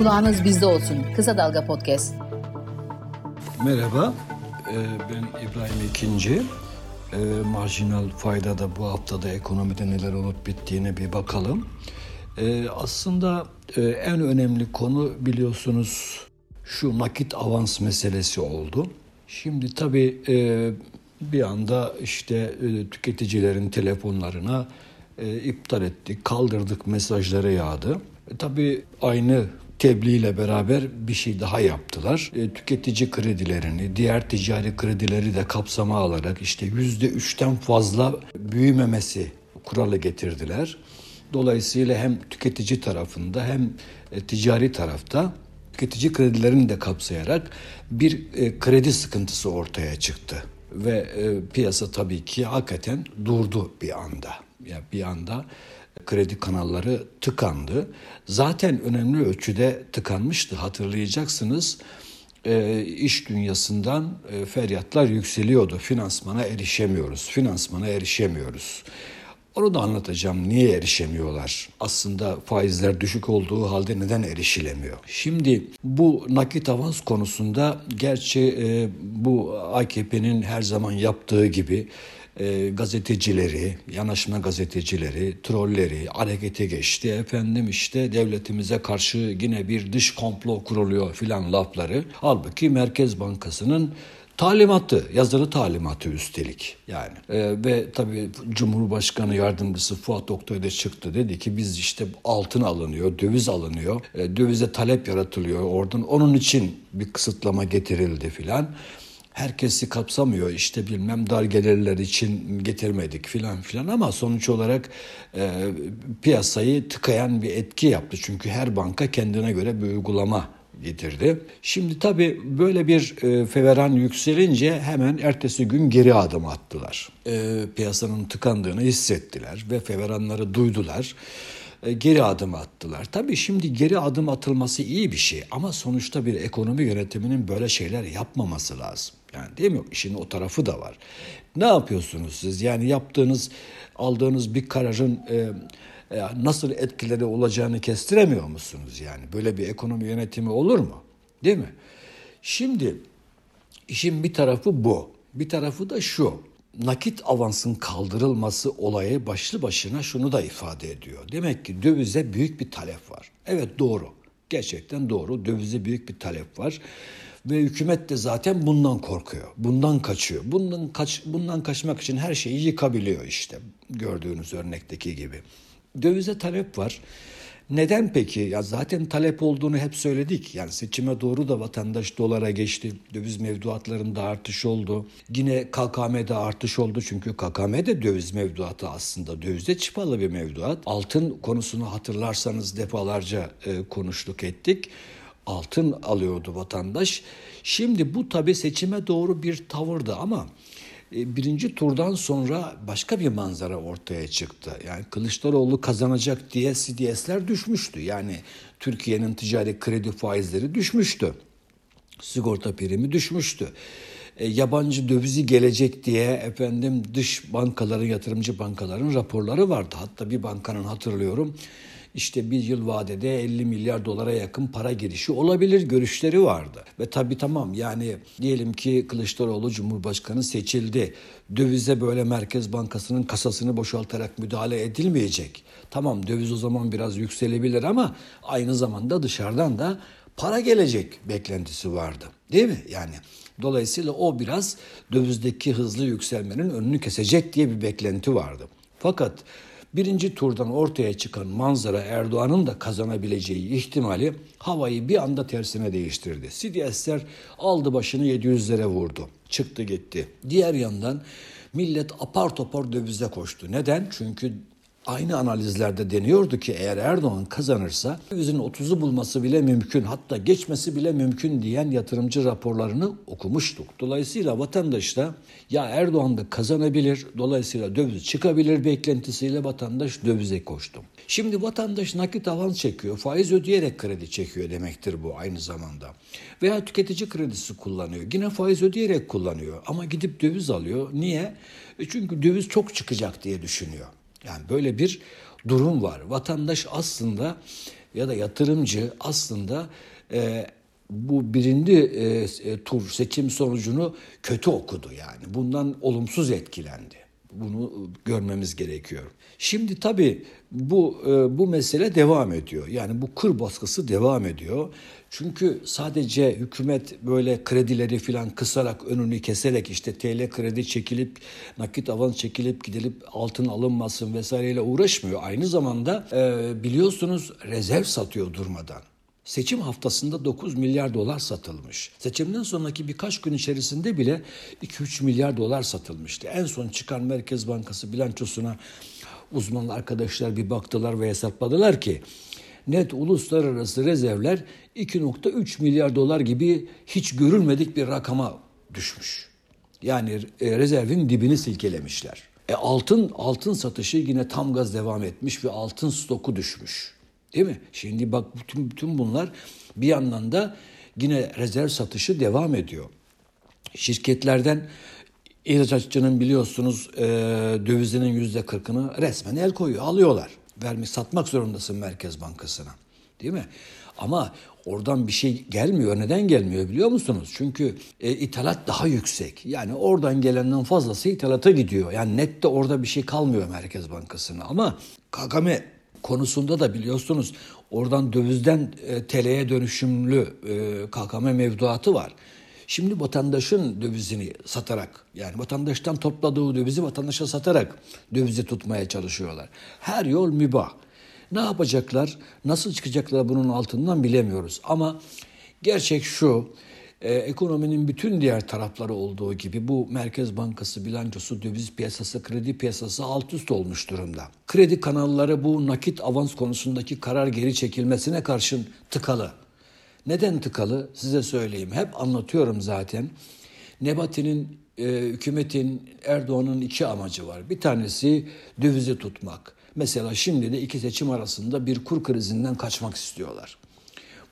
Kulağınız bizde olsun. Kısa Dalga Podcast. Merhaba, e, ben İbrahim İkinci. E, marjinal faydada bu haftada ekonomide neler olup bittiğine bir bakalım. E, aslında en önemli konu biliyorsunuz şu nakit avans meselesi oldu. Şimdi tabii bir anda işte tüketicilerin telefonlarına iptal ettik, kaldırdık mesajları yağdı. Tabii aynı tebliğ ile beraber bir şey daha yaptılar. E, tüketici kredilerini, diğer ticari kredileri de kapsama alarak işte yüzde üçten fazla büyümemesi kuralı getirdiler. Dolayısıyla hem tüketici tarafında hem e, ticari tarafta tüketici kredilerini de kapsayarak bir e, kredi sıkıntısı ortaya çıktı. Ve e, piyasa tabii ki hakikaten durdu bir anda. Yani bir anda kredi kanalları tıkandı. Zaten önemli ölçüde tıkanmıştı hatırlayacaksınız. E, iş dünyasından e, feryatlar yükseliyordu. Finansmana erişemiyoruz, finansmana erişemiyoruz. Onu da anlatacağım. Niye erişemiyorlar? Aslında faizler düşük olduğu halde neden erişilemiyor? Şimdi bu nakit avans konusunda gerçi e, bu AKP'nin her zaman yaptığı gibi e, gazetecileri, yanaşma gazetecileri, trolleri harekete geçti. Efendim işte devletimize karşı yine bir dış komplo kuruluyor filan lafları. Halbuki Merkez Bankası'nın talimatı, yazılı talimatı üstelik yani. E, ve tabii Cumhurbaşkanı yardımcısı Fuat Oktay da çıktı dedi ki biz işte altın alınıyor, döviz alınıyor, e, dövize talep yaratılıyor oradan. Onun için bir kısıtlama getirildi filan herkesi kapsamıyor. İşte bilmem dar gelirler için getirmedik filan filan ama sonuç olarak e, piyasayı tıkayan bir etki yaptı. Çünkü her banka kendine göre bir uygulama getirdi. Şimdi tabii böyle bir e, feveran yükselince hemen ertesi gün geri adım attılar. E, piyasanın tıkandığını hissettiler ve feveranları duydular geri adım attılar. Tabii şimdi geri adım atılması iyi bir şey ama sonuçta bir ekonomi yönetiminin böyle şeyler yapmaması lazım. Yani değil mi? İşin o tarafı da var. Ne yapıyorsunuz siz? Yani yaptığınız, aldığınız bir kararın e, e, nasıl etkileri olacağını kestiremiyor musunuz? Yani böyle bir ekonomi yönetimi olur mu? Değil mi? Şimdi işin bir tarafı bu. Bir tarafı da şu. Nakit avansın kaldırılması olayı başlı başına şunu da ifade ediyor. Demek ki dövize büyük bir talep var. Evet doğru. Gerçekten doğru. Dövize büyük bir talep var. Ve hükümet de zaten bundan korkuyor. Bundan kaçıyor. Bundan kaç bundan kaçmak için her şeyi yıkabiliyor işte. Gördüğünüz örnekteki gibi. Dövize talep var. Neden peki? Ya zaten talep olduğunu hep söyledik. Yani seçime doğru da vatandaş dolara geçti. Döviz mevduatlarında artış oldu. Yine KKM'de artış oldu. Çünkü KKM de döviz mevduatı aslında. Dövizde çıpalı bir mevduat. Altın konusunu hatırlarsanız defalarca e, konuştuk ettik altın alıyordu vatandaş. Şimdi bu tabi seçime doğru bir tavırdı ama birinci turdan sonra başka bir manzara ortaya çıktı. Yani Kılıçdaroğlu kazanacak diye CDS'ler düşmüştü. Yani Türkiye'nin ticari kredi faizleri düşmüştü. Sigorta primi düşmüştü. E, yabancı dövizi gelecek diye efendim dış bankaların, yatırımcı bankaların raporları vardı. Hatta bir bankanın hatırlıyorum işte bir yıl vadede 50 milyar dolara yakın para girişi olabilir görüşleri vardı. Ve tabii tamam yani diyelim ki Kılıçdaroğlu Cumhurbaşkanı seçildi. Dövize böyle Merkez Bankası'nın kasasını boşaltarak müdahale edilmeyecek. Tamam döviz o zaman biraz yükselebilir ama aynı zamanda dışarıdan da para gelecek beklentisi vardı. Değil mi? Yani dolayısıyla o biraz dövizdeki hızlı yükselmenin önünü kesecek diye bir beklenti vardı. Fakat birinci turdan ortaya çıkan manzara Erdoğan'ın da kazanabileceği ihtimali havayı bir anda tersine değiştirdi. CDS'ler aldı başını 700'lere vurdu. Çıktı gitti. Diğer yandan millet apar topar dövize koştu. Neden? Çünkü Aynı analizlerde deniyordu ki eğer Erdoğan kazanırsa dövizin 30'u bulması bile mümkün hatta geçmesi bile mümkün diyen yatırımcı raporlarını okumuştuk. Dolayısıyla vatandaş da ya Erdoğan da kazanabilir dolayısıyla döviz çıkabilir beklentisiyle vatandaş dövize koştu. Şimdi vatandaş nakit avans çekiyor faiz ödeyerek kredi çekiyor demektir bu aynı zamanda. Veya tüketici kredisi kullanıyor yine faiz ödeyerek kullanıyor ama gidip döviz alıyor. Niye? E çünkü döviz çok çıkacak diye düşünüyor. Yani böyle bir durum var. Vatandaş aslında ya da yatırımcı aslında e, bu birinci e, e, tur seçim sonucunu kötü okudu yani. Bundan olumsuz etkilendi. Bunu görmemiz gerekiyor. Şimdi tabii bu e, bu mesele devam ediyor. Yani bu kır baskısı devam ediyor. Çünkü sadece hükümet böyle kredileri filan kısarak önünü keserek işte TL kredi çekilip nakit avans çekilip gidilip altın alınmasın vesaireyle uğraşmıyor. Aynı zamanda e, biliyorsunuz rezerv satıyor durmadan. Seçim haftasında 9 milyar dolar satılmış. Seçimden sonraki birkaç gün içerisinde bile 2-3 milyar dolar satılmıştı. En son çıkan Merkez Bankası bilançosuna uzman arkadaşlar bir baktılar ve hesapladılar ki net uluslararası rezervler 2.3 milyar dolar gibi hiç görülmedik bir rakama düşmüş. Yani e, rezervin dibini silkelemişler. E altın altın satışı yine tam gaz devam etmiş ve altın stoku düşmüş. Değil mi? Şimdi bak bütün, bütün bunlar bir yandan da yine rezerv satışı devam ediyor. Şirketlerden ihracatçının biliyorsunuz e, dövizinin yüzde kırkını resmen el koyuyor, alıyorlar. Vermiş, satmak zorundasın Merkez Bankası'na. Değil mi? Ama oradan bir şey gelmiyor. Neden gelmiyor biliyor musunuz? Çünkü e, ithalat daha yüksek. Yani oradan gelenden fazlası ithalata gidiyor. Yani nette orada bir şey kalmıyor Merkez Bankası'na. Ama Kagame konusunda da biliyorsunuz oradan dövizden e, TL'ye dönüşümlü e, KKM mevduatı var. Şimdi vatandaşın dövizini satarak yani vatandaştan topladığı dövizi vatandaşa satarak dövizi tutmaya çalışıyorlar. Her yol mübah. Ne yapacaklar, nasıl çıkacaklar bunun altından bilemiyoruz. Ama gerçek şu, e, ekonominin bütün diğer tarafları olduğu gibi bu Merkez Bankası bilançosu, döviz piyasası, kredi piyasası alt üst olmuş durumda. Kredi kanalları bu nakit avans konusundaki karar geri çekilmesine karşın tıkalı. Neden tıkalı? Size söyleyeyim. Hep anlatıyorum zaten. Nebati'nin, e, hükümetin, Erdoğan'ın iki amacı var. Bir tanesi dövizi tutmak. Mesela şimdi de iki seçim arasında bir kur krizinden kaçmak istiyorlar.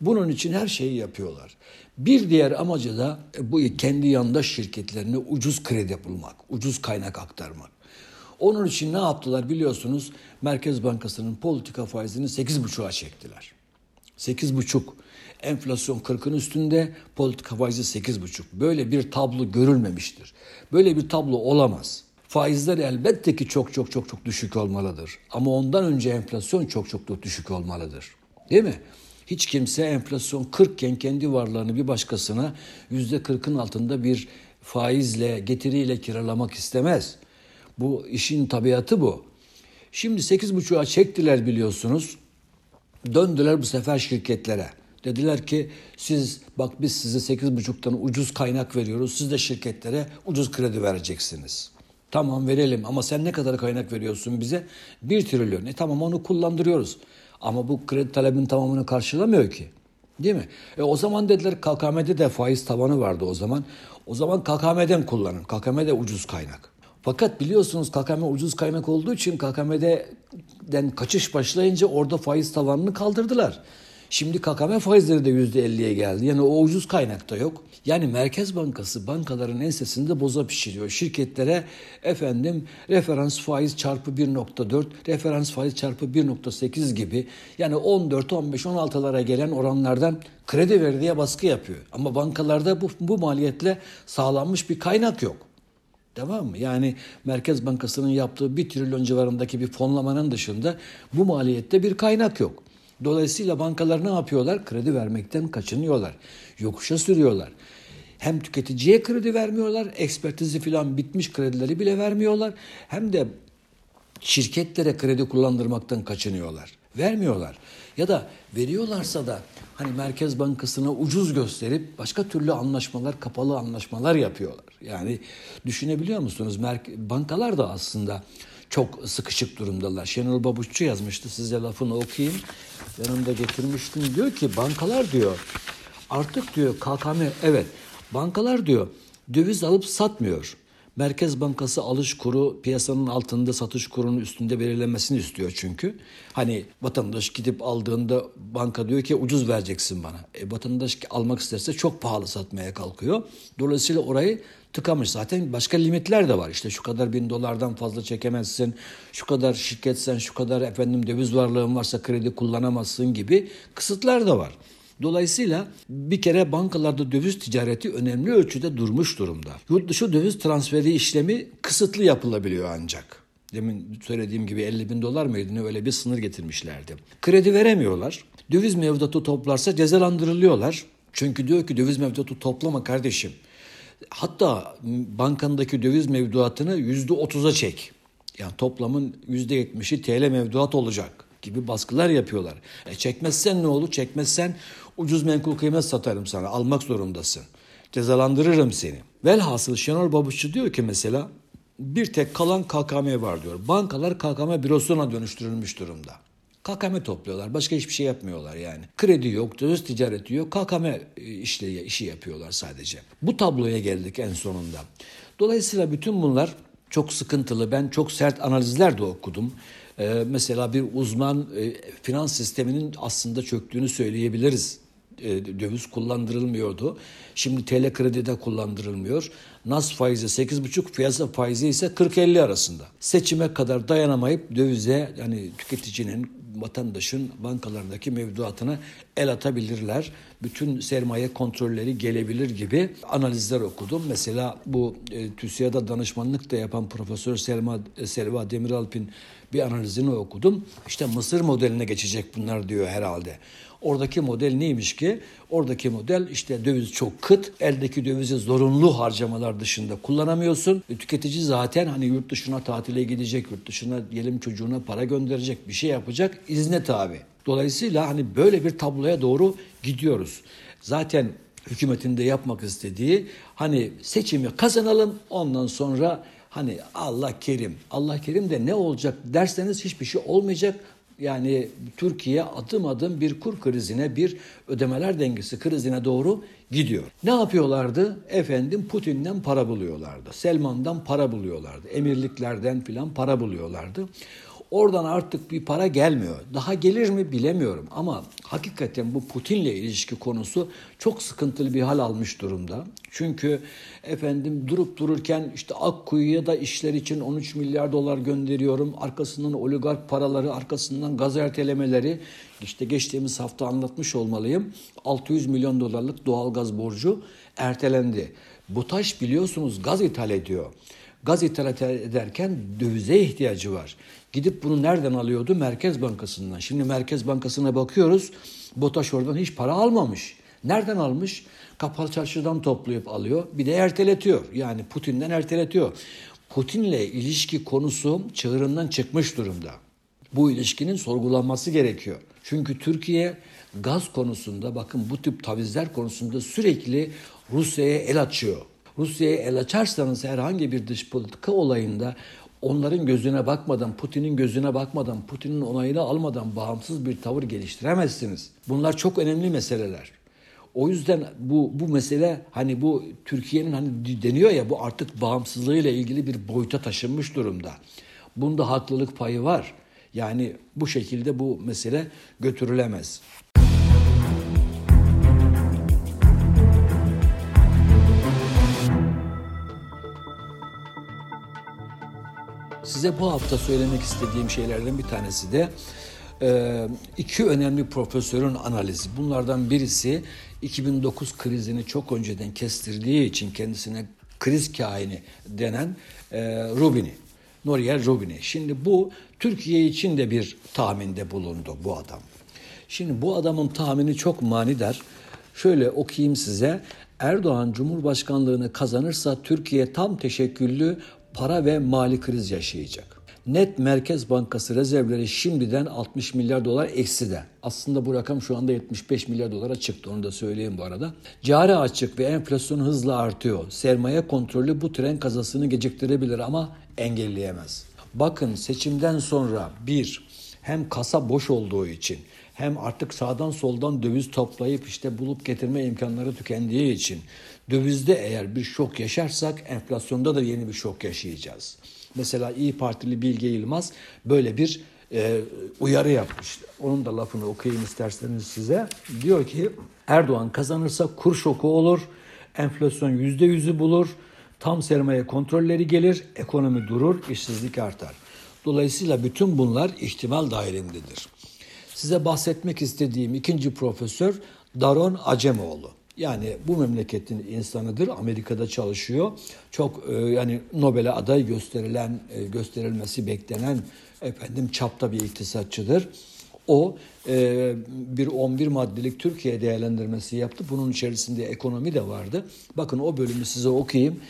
Bunun için her şeyi yapıyorlar. Bir diğer amacı da e, bu kendi yandaş şirketlerine ucuz kredi bulmak, ucuz kaynak aktarmak. Onun için ne yaptılar biliyorsunuz? Merkez Bankası'nın politika faizini 8,5'a çektiler. 8,5. Enflasyon 40'ın üstünde, politika faizi 8,5. Böyle bir tablo görülmemiştir. Böyle bir tablo olamaz. Faizler elbette ki çok çok çok çok düşük olmalıdır. Ama ondan önce enflasyon çok çok düşük olmalıdır. Değil mi? Hiç kimse enflasyon 40 iken kendi varlığını bir başkasına yüzde 40'ın altında bir faizle, getiriyle kiralamak istemez. Bu işin tabiatı bu. Şimdi 8,5'a çektiler biliyorsunuz. Döndüler bu sefer şirketlere. Dediler ki siz bak biz size 8,5'tan ucuz kaynak veriyoruz. Siz de şirketlere ucuz kredi vereceksiniz. Tamam verelim ama sen ne kadar kaynak veriyorsun bize? 1 trilyon. E tamam onu kullandırıyoruz. Ama bu kredi talebinin tamamını karşılamıyor ki. Değil mi? E o zaman dediler KKM'de de faiz tavanı vardı o zaman. O zaman KKM'den kullanın. KKM ucuz kaynak. Fakat biliyorsunuz KKM ucuz kaynak olduğu için KKM'den kaçış başlayınca orada faiz tavanını kaldırdılar. Şimdi KKM faizleri de %50'ye geldi. Yani o ucuz kaynakta yok. Yani Merkez Bankası bankaların ensesinde boza pişiriyor. Şirketlere efendim referans faiz çarpı 1.4, referans faiz çarpı 1.8 gibi yani 14, 15, 16'lara gelen oranlardan kredi ver diye baskı yapıyor. Ama bankalarda bu, bu maliyetle sağlanmış bir kaynak yok. Tamam mı? Yani Merkez Bankası'nın yaptığı bir trilyon civarındaki bir fonlamanın dışında bu maliyette bir kaynak yok. Dolayısıyla bankalar ne yapıyorlar? Kredi vermekten kaçınıyorlar. Yokuşa sürüyorlar. Hem tüketiciye kredi vermiyorlar, ekspertizi falan bitmiş kredileri bile vermiyorlar. Hem de şirketlere kredi kullandırmaktan kaçınıyorlar. Vermiyorlar. Ya da veriyorlarsa da hani Merkez Bankası'na ucuz gösterip başka türlü anlaşmalar, kapalı anlaşmalar yapıyorlar. Yani düşünebiliyor musunuz? Bankalar da aslında çok sıkışık durumdalar. Şenol Babuşçu yazmıştı size lafını okuyayım. Yanımda getirmiştim. Diyor ki bankalar diyor artık diyor KKM evet bankalar diyor döviz alıp satmıyor. Merkez Bankası alış kuru piyasanın altında satış kurunun üstünde belirlenmesini istiyor çünkü. Hani vatandaş gidip aldığında banka diyor ki ucuz vereceksin bana. E, vatandaş almak isterse çok pahalı satmaya kalkıyor. Dolayısıyla orayı tıkamış. Zaten başka limitler de var. İşte şu kadar bin dolardan fazla çekemezsin. Şu kadar şirketsen, şu kadar efendim döviz varlığın varsa kredi kullanamazsın gibi kısıtlar da var. Dolayısıyla bir kere bankalarda döviz ticareti önemli ölçüde durmuş durumda. Yurt dışı döviz transferi işlemi kısıtlı yapılabiliyor ancak. Demin söylediğim gibi 50 bin dolar mıydı ne öyle bir sınır getirmişlerdi. Kredi veremiyorlar. Döviz mevduatı toplarsa cezalandırılıyorlar. Çünkü diyor ki döviz mevduatı toplama kardeşim. Hatta bankandaki döviz mevduatını yüzde otuza çek. Yani toplamın yüzde yetmişi TL mevduat olacak gibi baskılar yapıyorlar. E çekmezsen ne olur? Çekmezsen ucuz menkul kıymet satarım sana. Almak zorundasın. Cezalandırırım seni. Velhasıl Şenol Babuşçu diyor ki mesela bir tek kalan KKM var diyor. Bankalar KKM bürosuna dönüştürülmüş durumda. KKM topluyorlar. Başka hiçbir şey yapmıyorlar yani. Kredi yok, döviz ticareti yok. KKM işle, işi yapıyorlar sadece. Bu tabloya geldik en sonunda. Dolayısıyla bütün bunlar çok sıkıntılı. Ben çok sert analizler de okudum. Ee, mesela bir uzman e, finans sisteminin aslında çöktüğünü söyleyebiliriz. E, döviz kullandırılmıyordu. Şimdi TL kredide kullandırılmıyor. Nas faizi 8,5, piyasa faizi ise 40-50 arasında. Seçime kadar dayanamayıp dövize yani tüketicinin, vatandaşın bankalarındaki mevduatına el atabilirler. Bütün sermaye kontrolleri gelebilir gibi analizler okudum. Mesela bu e, TÜSİAD'a danışmanlık da yapan Profesör Selma, e, Selva Demiralp'in bir analizini okudum. İşte Mısır modeline geçecek bunlar diyor herhalde. Oradaki model neymiş ki? Oradaki model işte döviz çok kıt. Eldeki dövizi zorunlu harcamalar dışında kullanamıyorsun. E, tüketici zaten hani yurt dışına tatile gidecek, yurt dışına gelim çocuğuna para gönderecek, bir şey yapacak. izne tabi. Dolayısıyla hani böyle bir tabloya doğru gidiyoruz. Zaten hükümetin de yapmak istediği hani seçimi kazanalım ondan sonra hani Allah kerim. Allah kerim de ne olacak derseniz hiçbir şey olmayacak. Yani Türkiye adım adım bir kur krizine, bir ödemeler dengesi krizine doğru gidiyor. Ne yapıyorlardı? Efendim Putin'den para buluyorlardı. Selman'dan para buluyorlardı. Emirliklerden filan para buluyorlardı. Oradan artık bir para gelmiyor. Daha gelir mi bilemiyorum ama hakikaten bu Putin'le ilişki konusu çok sıkıntılı bir hal almış durumda. Çünkü efendim durup dururken işte Akkuyu'ya da işler için 13 milyar dolar gönderiyorum. Arkasından oligark paraları, arkasından gaz ertelemeleri. İşte geçtiğimiz hafta anlatmış olmalıyım. 600 milyon dolarlık doğal gaz borcu ertelendi. BUTAŞ biliyorsunuz gaz ithal ediyor. Gaz ithal ederken dövize ihtiyacı var. Gidip bunu nereden alıyordu? Merkez Bankası'ndan. Şimdi Merkez Bankası'na bakıyoruz. BOTAŞ oradan hiç para almamış. Nereden almış? Kapalı çarşıdan toplayıp alıyor. Bir de erteletiyor. Yani Putin'den erteletiyor. Putin'le ilişki konusu çığırından çıkmış durumda. Bu ilişkinin sorgulanması gerekiyor. Çünkü Türkiye gaz konusunda bakın bu tip tavizler konusunda sürekli Rusya'ya el açıyor. Rusya'ya el açarsanız herhangi bir dış politika olayında onların gözüne bakmadan, Putin'in gözüne bakmadan, Putin'in onayını almadan bağımsız bir tavır geliştiremezsiniz. Bunlar çok önemli meseleler. O yüzden bu bu mesele hani bu Türkiye'nin hani deniyor ya bu artık bağımsızlığıyla ilgili bir boyuta taşınmış durumda. Bunda haklılık payı var. Yani bu şekilde bu mesele götürülemez. Size bu hafta söylemek istediğim şeylerden bir tanesi de e, iki önemli profesörün analizi. Bunlardan birisi 2009 krizini çok önceden kestirdiği için kendisine kriz kaini denen e, Rubini. Noriel Rubini. Şimdi bu Türkiye için de bir tahminde bulundu bu adam. Şimdi bu adamın tahmini çok manidar. Şöyle okuyayım size. Erdoğan Cumhurbaşkanlığını kazanırsa Türkiye tam teşekküllü para ve mali kriz yaşayacak. Net Merkez Bankası rezervleri şimdiden 60 milyar dolar ekside. Aslında bu rakam şu anda 75 milyar dolara çıktı onu da söyleyeyim bu arada. Cari açık ve enflasyon hızla artıyor. Sermaye kontrolü bu tren kazasını geciktirebilir ama engelleyemez. Bakın seçimden sonra bir hem kasa boş olduğu için hem artık sağdan soldan döviz toplayıp işte bulup getirme imkanları tükendiği için dövizde eğer bir şok yaşarsak enflasyonda da yeni bir şok yaşayacağız. Mesela İyi Partili Bilge Yılmaz böyle bir e, uyarı yapmış. Onun da lafını okuyayım isterseniz size. Diyor ki Erdoğan kazanırsa kur şoku olur, enflasyon yüzde yüzü bulur, tam sermaye kontrolleri gelir, ekonomi durur, işsizlik artar. Dolayısıyla bütün bunlar ihtimal dahilindedir. Size bahsetmek istediğim ikinci profesör Daron Acemoğlu. Yani bu memleketin insanıdır. Amerika'da çalışıyor. Çok e, yani Nobel'e aday gösterilen, e, gösterilmesi beklenen efendim çapta bir iktisatçıdır. O e, bir 11 maddelik Türkiye değerlendirmesi yaptı. Bunun içerisinde ekonomi de vardı. Bakın o bölümü size okuyayım.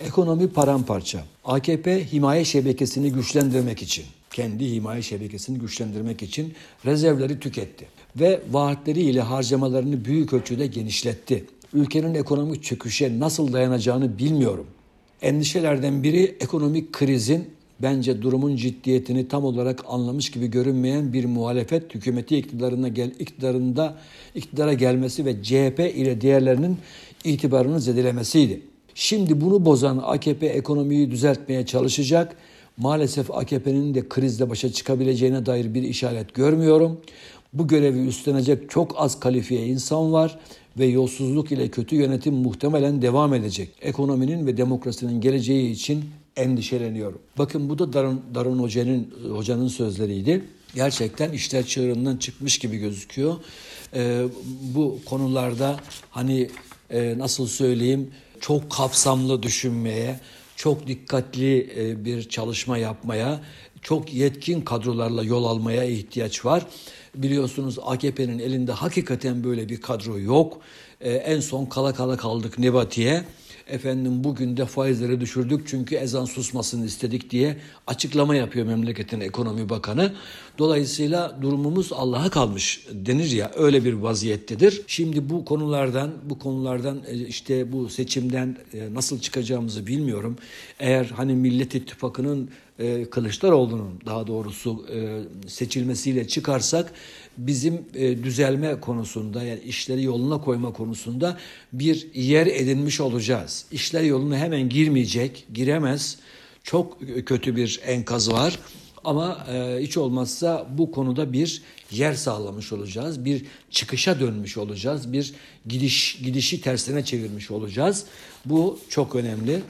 Ekonomi paramparça. AKP himaye şebekesini güçlendirmek için, kendi himaye şebekesini güçlendirmek için rezervleri tüketti ve vaatleriyle harcamalarını büyük ölçüde genişletti. Ülkenin ekonomik çöküşe nasıl dayanacağını bilmiyorum. Endişelerden biri ekonomik krizin bence durumun ciddiyetini tam olarak anlamış gibi görünmeyen bir muhalefet hükümeti iktidarına gel iktidarında iktidara gelmesi ve CHP ile diğerlerinin itibarını zedelemesiydi. Şimdi bunu bozan AKP ekonomiyi düzeltmeye çalışacak. Maalesef AKP'nin de krizle başa çıkabileceğine dair bir işaret görmüyorum. Bu görevi üstlenecek çok az kalifiye insan var ve yolsuzluk ile kötü yönetim muhtemelen devam edecek. Ekonominin ve demokrasinin geleceği için endişeleniyorum. Bakın bu da Darun, Darun Hoca'nın hocanın sözleriydi. Gerçekten işler çığırından çıkmış gibi gözüküyor. Ee, bu konularda hani e, nasıl söyleyeyim çok kapsamlı düşünmeye, çok dikkatli e, bir çalışma yapmaya, çok yetkin kadrolarla yol almaya ihtiyaç var. Biliyorsunuz AKP'nin elinde hakikaten böyle bir kadro yok. Ee, en son kala kala kaldık Nebati'ye. Efendim bugün de faizleri düşürdük çünkü ezan susmasını istedik diye açıklama yapıyor memleketin ekonomi bakanı. Dolayısıyla durumumuz Allah'a kalmış denir ya öyle bir vaziyettedir. Şimdi bu konulardan bu konulardan e, işte bu seçimden e, nasıl çıkacağımızı bilmiyorum. Eğer hani Millet İttifakı'nın e, Kılıçdaroğlu'nun daha doğrusu seçilmesiyle çıkarsak bizim düzelme konusunda yani işleri yoluna koyma konusunda bir yer edinmiş olacağız. İşler yoluna hemen girmeyecek, giremez. Çok kötü bir enkaz var. Ama e, hiç olmazsa bu konuda bir yer sağlamış olacağız. Bir çıkışa dönmüş olacağız. Bir gidiş gidişi tersine çevirmiş olacağız. Bu çok önemli.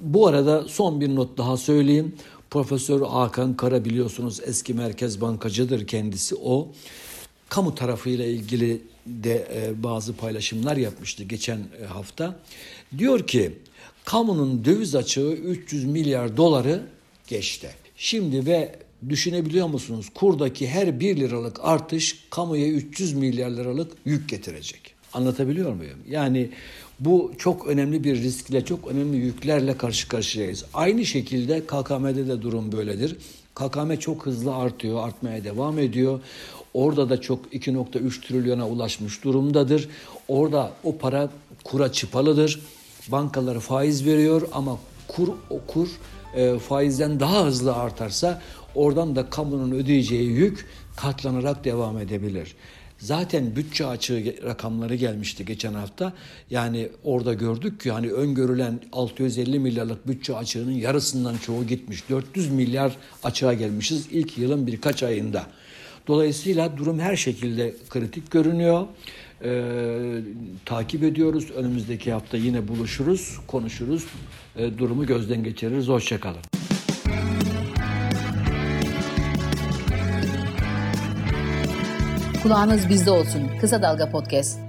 Bu arada son bir not daha söyleyeyim. Profesör Hakan Kara biliyorsunuz eski merkez bankacıdır kendisi o. Kamu tarafıyla ilgili de e, bazı paylaşımlar yapmıştı geçen e, hafta. Diyor ki kamunun döviz açığı 300 milyar doları geçti. Şimdi ve düşünebiliyor musunuz? Kurdaki her 1 liralık artış kamuya 300 milyar liralık yük getirecek. Anlatabiliyor muyum? Yani bu çok önemli bir riskle, çok önemli yüklerle karşı karşıyayız. Aynı şekilde KKM'de de durum böyledir. KKM çok hızlı artıyor, artmaya devam ediyor. Orada da çok 2.3 trilyona ulaşmış durumdadır. Orada o para kura çıpalıdır. Bankalar faiz veriyor ama kur o kur e, faizden daha hızlı artarsa oradan da kamunun ödeyeceği yük katlanarak devam edebilir. Zaten bütçe açığı rakamları gelmişti geçen hafta. Yani orada gördük ki hani öngörülen 650 milyarlık bütçe açığının yarısından çoğu gitmiş. 400 milyar açığa gelmişiz ilk yılın birkaç ayında. Dolayısıyla durum her şekilde kritik görünüyor. Ee, takip ediyoruz. Önümüzdeki hafta yine buluşuruz, konuşuruz. Ee, durumu gözden geçiririz. Hoşçakalın. Kulağınız bizde olsun. Kısa Dalga Podcast.